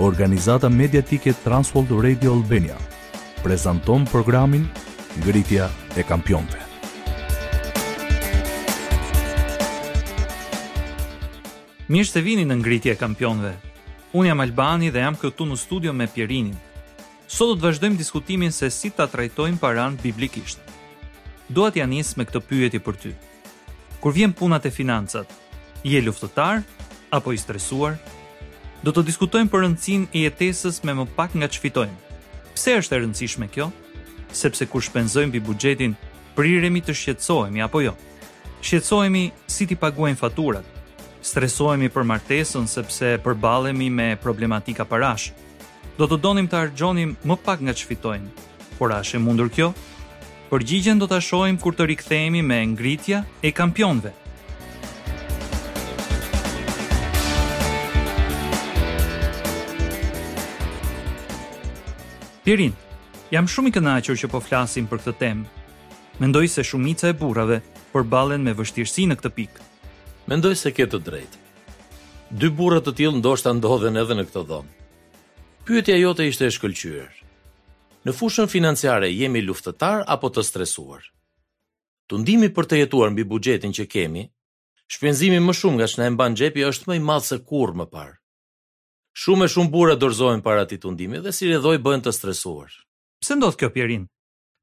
Organizata mediatike Transworld Radio Albania prezanton programin Ngritja e Kampionëve. Mirë se vini në Ngritja e Kampionëve. Unë jam Albani dhe jam këtu në studio me Pjerinin. Sot do të vazhdojmë diskutimin se si ta trajtojmë paranë biblikisht. Dua t'ia nis me këtë pyetje për ty. Kur vjen puna te financat, je luftëtar apo i stresuar? Do të diskutojmë për rëndësinë e jetesës me më pak nga ç'fitojmë. Pse është e rëndësishme kjo? Sepse kur shpenzojmë mbi buxhetin, priremi të shqetësohemi apo jo? Shqetësohemi si t'i paguajmë faturat. Stresohemi për martesën sepse përballemi me problematika parash. Do të donim të harxhonim më pak nga ç'fitojmë, por a është e mundur kjo? Përgjigjen do ta shohim kur të rikthehemi me Ngritja e Kampionëve. Pjerin, jam shumë i kënaqur që po flasim për këtë temë. Mendoj se shumica e burrave përballen me vështirësi në këtë pikë. Mendoj se ke të drejtë. Dy burra të tillë ndoshta ndodhen edhe në këtë dhomë. Pyetja jote ishte e shkëlqyer. Në fushën financiare jemi luftëtarë apo të stresuar? Tundimi për të jetuar mbi buxhetin që kemi, shpenzimi më shumë nga ç'na e mban xhepi është më i madh se kurrë më parë. Shumë e shumë burra dorëzohen para atij tundimi dhe si rrjedhojë bëhen të stresuar. Pse ndodh kjo Pjerin?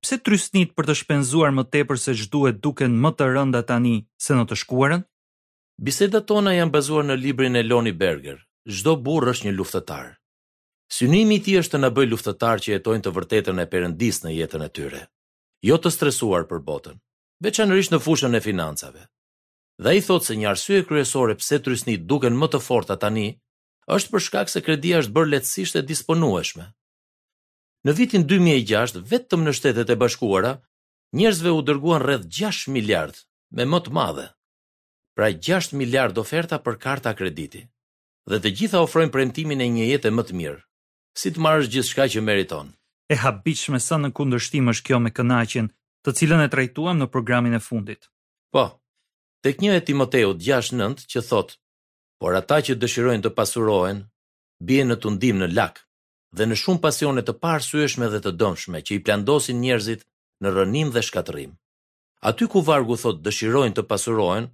Pse trysnitë për të shpenzuar më tepër se ç'duhet duken më të rënda tani se në të shkuarën? Bisedat tona janë bazuar në librin e Loni Berger, Çdo burrë është një luftëtar. Synimi i tij është të na bëjë luftëtarë që jetojnë të vërtetën e Perëndisë në jetën e tyre, jo të stresuar për botën, veçanërisht në fushën e financave. Dhe ai thotë se një arsye kryesore pse trysnitë duken më të forta tani është për shkak se kredia është bërë lehtësisht e disponueshme. Në vitin 2006, vetëm në Shtetet e Bashkuara, njerëzve iu dërguan rreth 6 miliard, me M të madhe. Pra 6 miliard oferta për karta krediti. dhe të gjitha ofrojnë premtimin e një jete më të mirë. Si të marrësh gjithçka që meriton? E habitshme sa në kundërshtim është kjo me kënaqjen, të cilën e trajtuam në programin e fundit. Po. Tek një e Timoteut 6:9 që thotë, Por ata që dëshirojnë të pasurohen, bien në tundim në lak dhe në shumë pasione të paarsyeshme dhe të dëmshme që i plandosin njerëzit në rrënim dhe shkatërrim. Aty ku vargu thotë dëshirojnë të pasurohen,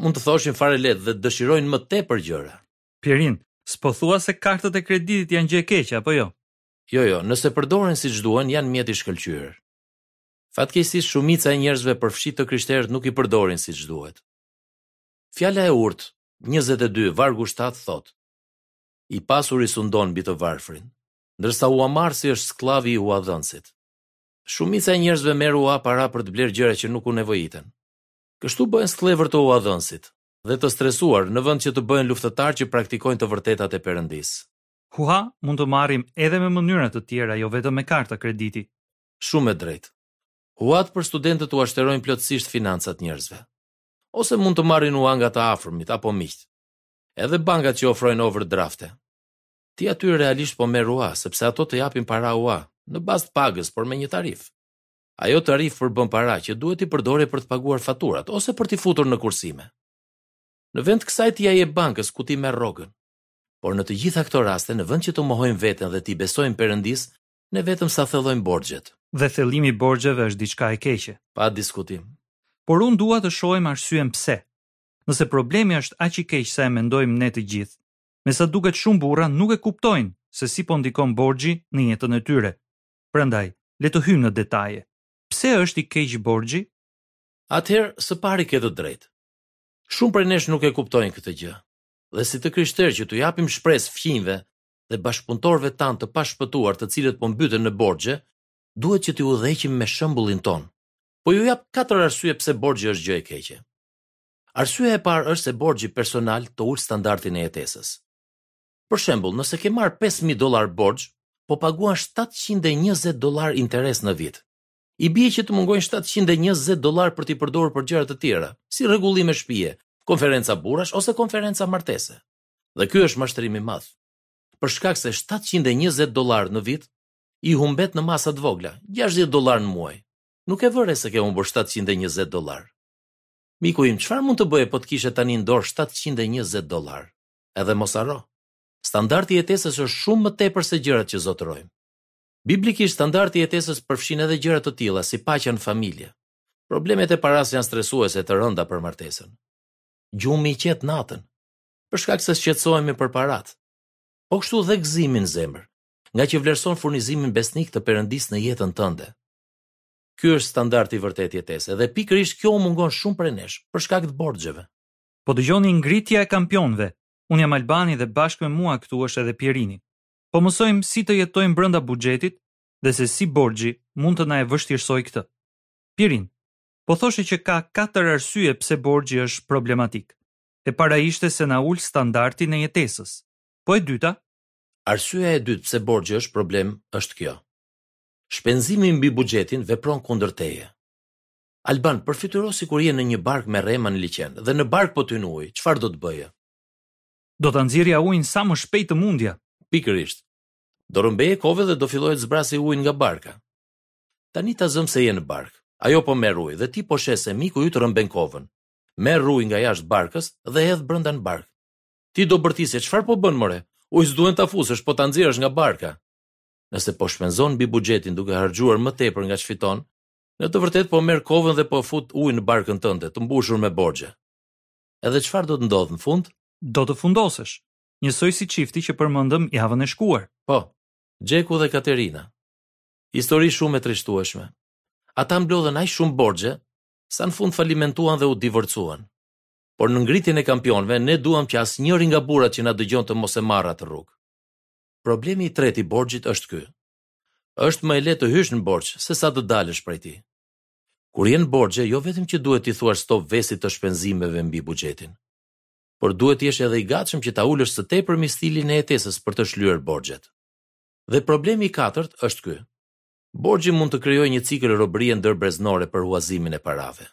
mund të thoshin fare leht dhe dëshirojnë më tepër gjëra. Pirin, S'po thua se kartat e kreditit janë gjë e keqe, apo jo? Jo, jo, nëse përdoren siç duhen, janë mjet i shkëlqyer. Fatkeqësisht shumica e njerëzve përfshi të krishterët nuk i përdorin siç duhet. Fjala e urtë, njëzet e dy, vargu shtatë thotë, I pasuri sundon mbi të varfrin, ndërsa huamarrësi është skllavi i huadhënësit. Shumica e njerëzve merr hua para për të blerë gjëra që nuk u nevojiten. Kështu bëhen skllevër të huadhënësit dhe të stresuar në vend që të bëhen luftëtarë që praktikojnë të vërtetat e Perëndisë. Hua mund të marrim edhe me mënyra të tjera jo vetëm me karta krediti. Shumë e drejtë. Huat për studentët ua shterojnë plotësisht financat njerëzve. Ose mund të marrin hua nga të afërmit apo miqtë. Edhe bankat që ofrojnë overdrafte. Ti aty realisht po merr hua, sepse ato të japin para hua, në bazë të pagës, por me një tarifë. Ajo tarifë përbën para që duhet t'i përdorje për të paguar faturat ose për t'i futur në kursime. Në vend të kësaj ti ia jep bankës ku ti merr rrogën. Por në të gjitha këto raste, në vend që të mohojmë veten dhe t'i besojmë Perëndisë, ne vetëm sa thellojmë borxhet. Dhe thellimi i borxheve është diçka e keqe. Pa diskutim. Por unë dua të shohim arsyen pse. Nëse problemi është aq i keq sa e mendojmë ne të gjithë, Me sa duket shumë burra nuk e kuptojnë se si po ndikon borxhi në jetën e tyre. Prandaj, le të hyjmë në detaje. Pse është i keq borxhi? Atëherë, së pari ke të drejtë. Shumë prej nesh nuk e kuptojnë këtë gjë. Dhe si të krishterë që t'u japim shpresë fqinjve dhe bashkëpunëtorëve tanë të pashpëtuar të cilët po mbyten në borxhe, duhet që t'i udhëheqim me shembullin tonë. Po ju jap katër arsye pse borxhi është gjë e keqe. Arsyeja e parë është se borxhi personal të ul standardin e jetesës. Për shembull, nëse ke marrë pesë mijë dollarë borxh, po paguan shtatëqind e njëzet dollarë interes në vit. I bie që të mungojnë shtatëqind e njëzet dollarë për t'i përdorur për gjëra të tjera, si rregullime shtëpie, konferenca burrash ose konferenca martese. Dhe ky është mashtrim i madh. Për shkak se shtatëqind e njëzet dollarë në vit i humbet në masa të vogla, gjashtëdhjetë dollarë në muaj. Nuk e vëre se ke humbur shtatëqind e njëzet dollarë. Miku im, çfarë mund të bëje po të kishe tani në dorë shtatëqind e njëzet dollarë? Edhe mos harro, standardi i jetesës është shumë më tepër se gjërat që zotërojmë. Biblikisht, standardi i jetesës përfshin edhe gjëra të tilla si paqja në familje. Problemet e parasë janë stresuese të rënda për martesën. Gjumi i qetë natën, për shkak se shqetësohemi për paratë. Po kështu dhe gëzimi në zemër, ngaqë vlerëson furnizimin besnik të Perëndisë në jetën tënde. Ky është standardi i vërtetë i jetesës dhe pikërisht kjo u mungon shumë prej nesh, për shkak të borxheve. Po dëgjoni Ngritja e Kampionëve, unë jam Albani dhe bashkë me mua këtu është edhe Pjerini. Po mësojmë si të jetojmë brenda buxhetit dhe se si borxhi mund të na e vështirësojë këtë. Pjerin, po thoshe që ka katër arsye pse borxhi është problematik. E para ishte se na ul standardin e jetesës. Po e dyta? Arsyeja e dytë pse borxhi është problem është kjo. Shpenzimi mbi buxhetin vepron kundër teje. Alban, përfytyro sikur je në një barkë me rrema në liqen dhe në barkë po të hyn ujë, çfarë do të bëje? Do ta nxirrja ujin sa më shpejt të mundja. Pikërisht. Do rrëmbeje kovën dhe do filloje të zbrazje ujin nga barka. Tani ta zëmë se je në barkë. Ajo po merr ujë dhe ti po sheh se miku yt rrëmben kovën. Merr ujë nga jashtë barkës dhe e hedh brenda në barkë. Ti do bërtisje, çfarë po bën more? Uji s'duhet ta fusësh, po ta nxjerrësh nga barka. nëse po shpenzon mbi buxhetin duke harxhuar më tepër nga ç'fiton, në të vërtetë po merr kovën dhe po fut ujë në barkën tënde, të mbushur me borxhe. Edhe çfarë do të ndodhë në fund? Do të fundosesh, njësoj si çifti që përmendëm javën e shkuar. Po, Xheku dhe Katerina. Histori shumë e trishtueshme. Ata mblodhën aq shumë borxhe sa në fund falimentuan dhe u divorcuan. Por në Ngritjen e Kampionëve ne duam që asnjëri nga burrat që na dëgjon të mos e marrë atë rrugë. Problemi i tretë i borxhit është ky. Është më e lehtë të hysh në borxh sesa të dalësh prej tij. Kur je në borxhe, jo vetëm që duhet t'i thuash stop vesit të shpenzimeve mbi buxhetin, por duhet të jesh edhe i gatshëm që ta ulësh së tepërmi stilin e jetesës për të shlyer borxhet. Dhe problemi i katërt është ky. Borxhi mund të krijojë një cikël robërie ndërbreznore për huazimin e parave.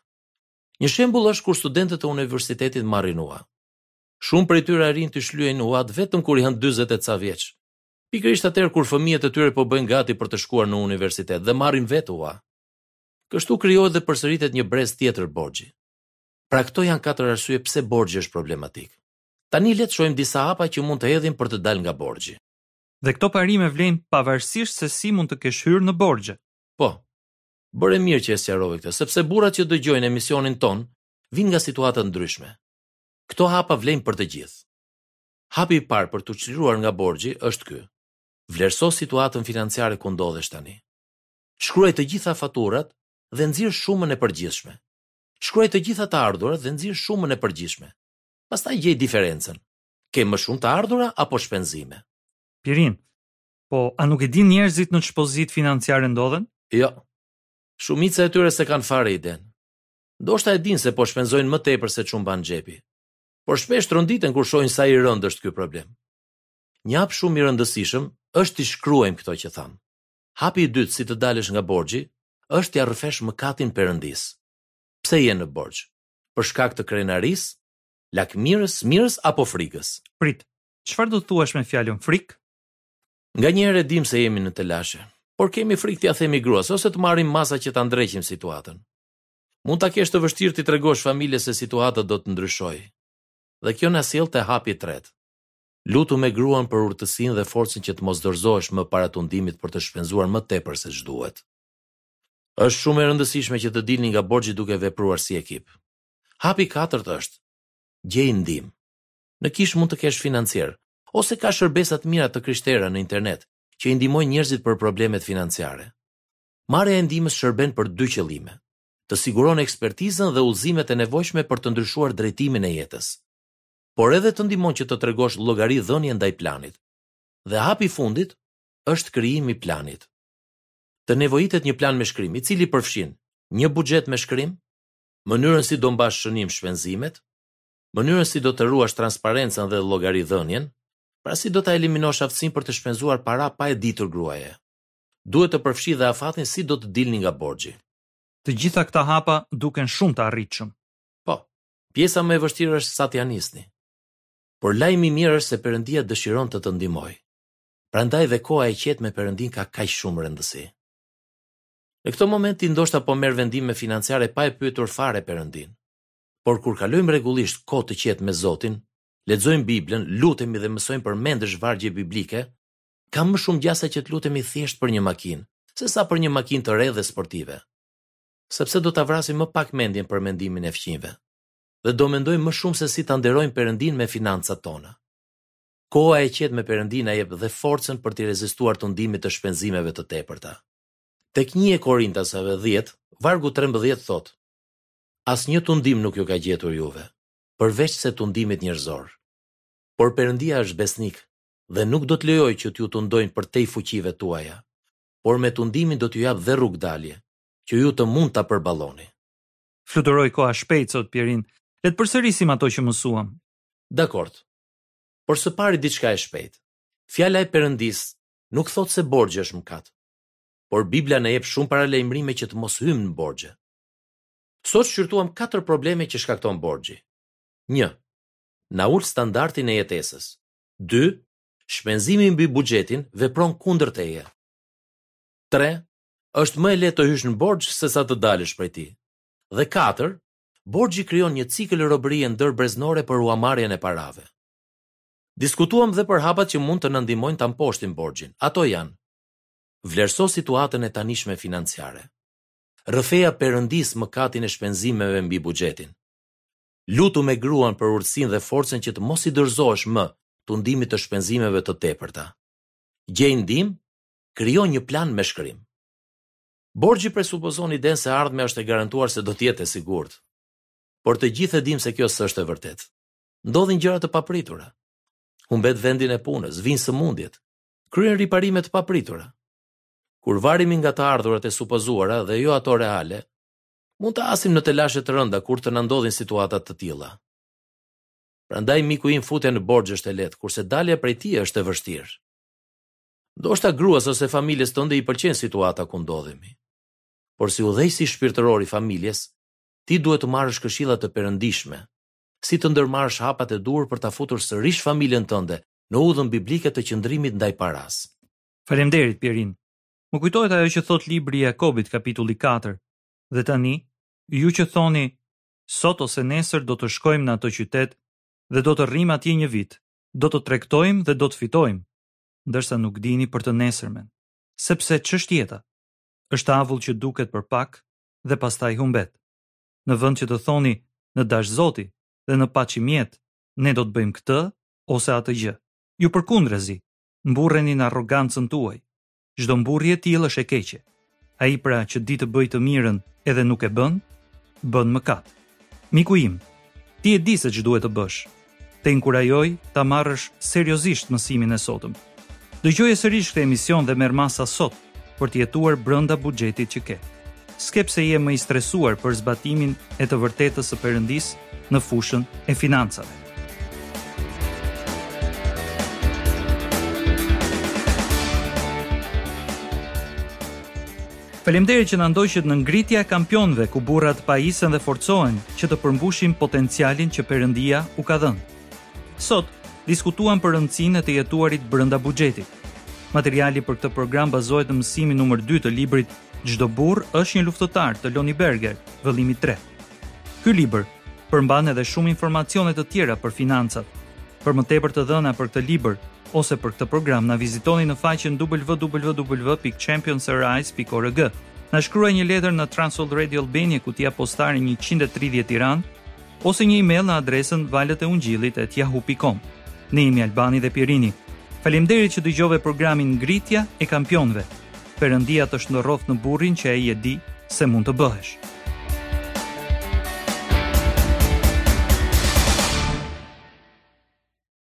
Një shembull është kur studentët e universitetit marrin ua. Shumë prej tyre arrijnë t'i shlyejnë uat vetëm kur janë dyzet e ca vjeç. Pikërisht atëherë kur fëmijët e tyre po bëhen gati për të shkuar në universitet dhe marrin vetë ua. Kështu krijohet dhe përsëritet një brez tjetër borxhi. Pra këto janë katër arsye pse borxhi është problematik. Tani le të shohim disa hapa që mund të hedhim për të dalë nga borxhi. Dhe këto parime vlejnë pavarësisht se si mund të kesh hyrë në borxhe. Po. Bëre mirë që e sqarove këtë, sepse burrat që dëgjojnë emisionin tonë vijnë nga situata të ndryshme. Këto hapa vlejnë për të gjithë. Hapi i parë për t'u çliruar nga borxhi është ky. Vlerëso situatën financiare ku ndodhesh tani. Shkruaj të gjitha faturat dhe nxirr shumën e përgjithshme. Shkruaj të gjitha të ardhurat dhe nxirr shumën e përgjithshme. Pastaj gjej diferencën. Ke më shumë të ardhura apo shpenzime? Pjerin, po a nuk e dinë njerëzit në ç'pozitë financiare ndodhen? Jo. Shumica e tyre s'e kanë fare idenë. Ndoshta e dinë se po shpenzojnë më tepër se ç'u mban xhepi. Por shpesh tronditen kur shohin sa i rëndë është ky problem. Një hap shumë i rëndësishëm është t'i shkruajmë këto që thamë. Hapi i dytë si të dalësh nga borxhi është t'ia rrëfesh mëkatin Perëndisë. Pse je në borxh? Për shkak të krenarisë, lakmirës, smirës apo frikës? Prit, çfarë do të thuash me fjalën frikë? Nga një herë e dim se jemi në telashe, por kemi frikë t'ia themi gruas ose të marrim masa që ta ndreqim situatën. Mund ta kesh të vështirë t'i tregosh familjes se situata do të ndryshojë. Dhe kjo na sjell te hapi i tretë. Lutu me gruan për urtësinë dhe forcën që të mos dorëzohesh më para tundimit për të shpenzuar më tepër se ç'duhet. Është shumë e rëndësishme që të dilni nga borxhi duke vepruar si ekip. Hapi i katërt është, Gjej ndihmë. Në kishë mund të kesh financier, ose ka shërbesa të mira të krishtera në internet që i ndihmojnë njerëzit për problemet financiare. Marrja e ndihmës shërben për dy qëllime, të siguron ekspertizën dhe udhëzimet e nevojshme për të ndryshuar drejtimin e jetës, por edhe të ndihmon që të tregosh llogaridhënie ndaj planit. Dhe hapi i fundit është krijimi i planit. Të nevojitet një plan me shkrim, i cili përfshin një buxhet me shkrim, mënyrën si do mbash shënim shpenzimet, mënyrën si do të ruash transparencën dhe llogaridhënien, pra si do ta eliminosh aftësinë për të shpenzuar para pa e ditur gruaja. Duhet të përfshijë dhe afatin si do të dilni nga borxhi. Të gjitha këta hapa duken shumë të arritshëm. Po. Pjesa më e vështirë është sa t'ia nisni. Por lajmi i mirë është se Perëndia dëshiron të të ndihmojë. Prandaj dhe koha e qetë me Perëndinë ka kaq shumë rëndësi. Në këtë moment ti ndoshta po merr vendime financiare pa e pyetur fare Perëndinë. Por kur kalojmë rregullisht kohë të qetë me Zotin, lexojmë Biblën, lutemi dhe mësojmë përmendësh vargje biblike, Ka më shumë gjasa që të lutemi thjesht për një makinë, se sa për një makinë të re dhe sportive. Sepse do ta vrasim më pak mendjen për mendimin e fqinjve dhe do mendojmë më shumë se si ta nderojmë Perëndinë me financat tona. Koha e qetë me Perëndinë na jep dhe forcën për t'i rezistuar tundimit të shpenzimeve të tepërta. Tek një e Korintasave dhjetë, vargu trembëdhjetë thotë, Asnjë tundim nuk ju ka gjetur juve, përveçse tundimit njerëzor. Por Perëndia është besnik dhe nuk do të lejojë që t'ju tundojnë përtej fuqive tuaja, por me tundimin do t'ju japë dhe rrugëdalje, që ju të mund ta përballoni. Fluturoi koha shpejt sot, Pjerin. Le të përsërisim ato që mësuam. Dakord. Por së pari diçka e shpejtë. Fjala e Perëndisë nuk thotë se borxhi është mëkat. Por Bibla na jep shumë paralajmërime që të mos hyjmë në borxhe. Sot shqyrtuam katër probleme që shkakton borxhi. 1. Na ul standardin e jetesës. Dy, Shpenzimi mbi buxhetin vepron kundër teje. Tre, Është më e lehtë të hysh në borxh sesa të dalësh prej tij. Dhe katër, Borxhi krijon një cikël robërie ndërbreznore për huamarrjen e parave. Diskutuam dhe për hapat që mund të na ndihmojnë ta mposhtim borxhin. Ato janë, Vlerëso situatën e tanishme financiare. Rrëfeja perëndisë mëkatin e shpenzimeve mbi buxhetin. Lutu me gruan për urtësinë dhe forcën që të mos i dorëzohesh më tundimit të shpenzimeve të tepërta. Gjej ndihmë, krijo një plan me shkrim. Borxhi presupozon idenë se e ardhmja është e garantuar se do të jetë e sigurt. Por të gjithë e dimë se kjo s'është e vërtetë. Ndodhin gjëra të papritura. Humbet vendin e punës, vijnë sëmundjet, kryen riparime të papritura. Kur varemi nga të ardhurat e supozuara dhe jo ato reale, Mund të hasim në telashe të rënda kur të na ndodhin situata të tilla. Prandaj miku im futja në borxh është e lehtë, kurse dalja prej tij është e vështirë. Ndoshta gruas ose familjes tënde i pëlqen situata ku ndodhemi. Por si udhëheqësi shpirtëror i familjes, ti duhet të marrësh këshilla të perëndishme, si të ndërmarrësh hapat e duhur për ta futur sërish familjen tënde në udhën biblike të qëndrimit ndaj parasë. Faleminderit, Pierin. Më kujtohet ajo që thotë libri i Jakobit kapitulli 4. Dhe tani, ju që thoni, sot ose nesër do të shkojmë në atë qytet dhe do të rrimë atje një vit, do të tregtojmë dhe do të fitojmë, ndërsa nuk dini për të nesërmen. Sepse ç'është jeta? Është avull që duket për pak dhe pastaj humbet. Në vend që të thoni në dashtë Zoti dhe në paçim jetë, ne do të bëjmë këtë ose atë gjë. Ju përkundrazi, mburreni në arrogancën tuaj, Çdo mburrje e tillë është e keqe. Ai pra që di të bëjë të mirën edhe nuk e bën, bën mëkat. Miku im, ti e di se ç'duhet të bësh. Të inkurajoj ta marrësh seriozisht mësimin e sotëm. Dëgjoje sërish këtë emision dhe merr masa sot për të jetuar brenda buxhetit që ke. s'ke pse je më i stresuar për zbatimin e të vërtetës së Perëndisë në fushën e financave. Faleminderit që na ndoqët në ngritja e kampionëve ku burrat pajisen dhe forcohen që të përmbushin potencialin që Perëndia u ka dhënë. Sot diskutuam për rëndësinë e të jetuarit brenda buxhetit. Materiali për këtë program bazohet në mësimin numër 2 të librit Çdo burrë është një luftëtar të Lonnie Berger, vëllimi tre. Ky libër përmban edhe shumë informacione të tjera për financat. Për më tepër të dhëna për këtë libër ose për këtë program na vizitoni në faqen www.championsarise.org. Na shkruaj një letër në Transworld Radio Albania kutia postare 130 Tiranë ose një email në adresën valëteungjillit@yahoo.com. Ne jemi Albani dhe Pirini. Faleminderit që dëgjove programin Ngritja e Kampionëve. Perëndia të shndërroftë në burrin që ai e di se mund të bëhesh.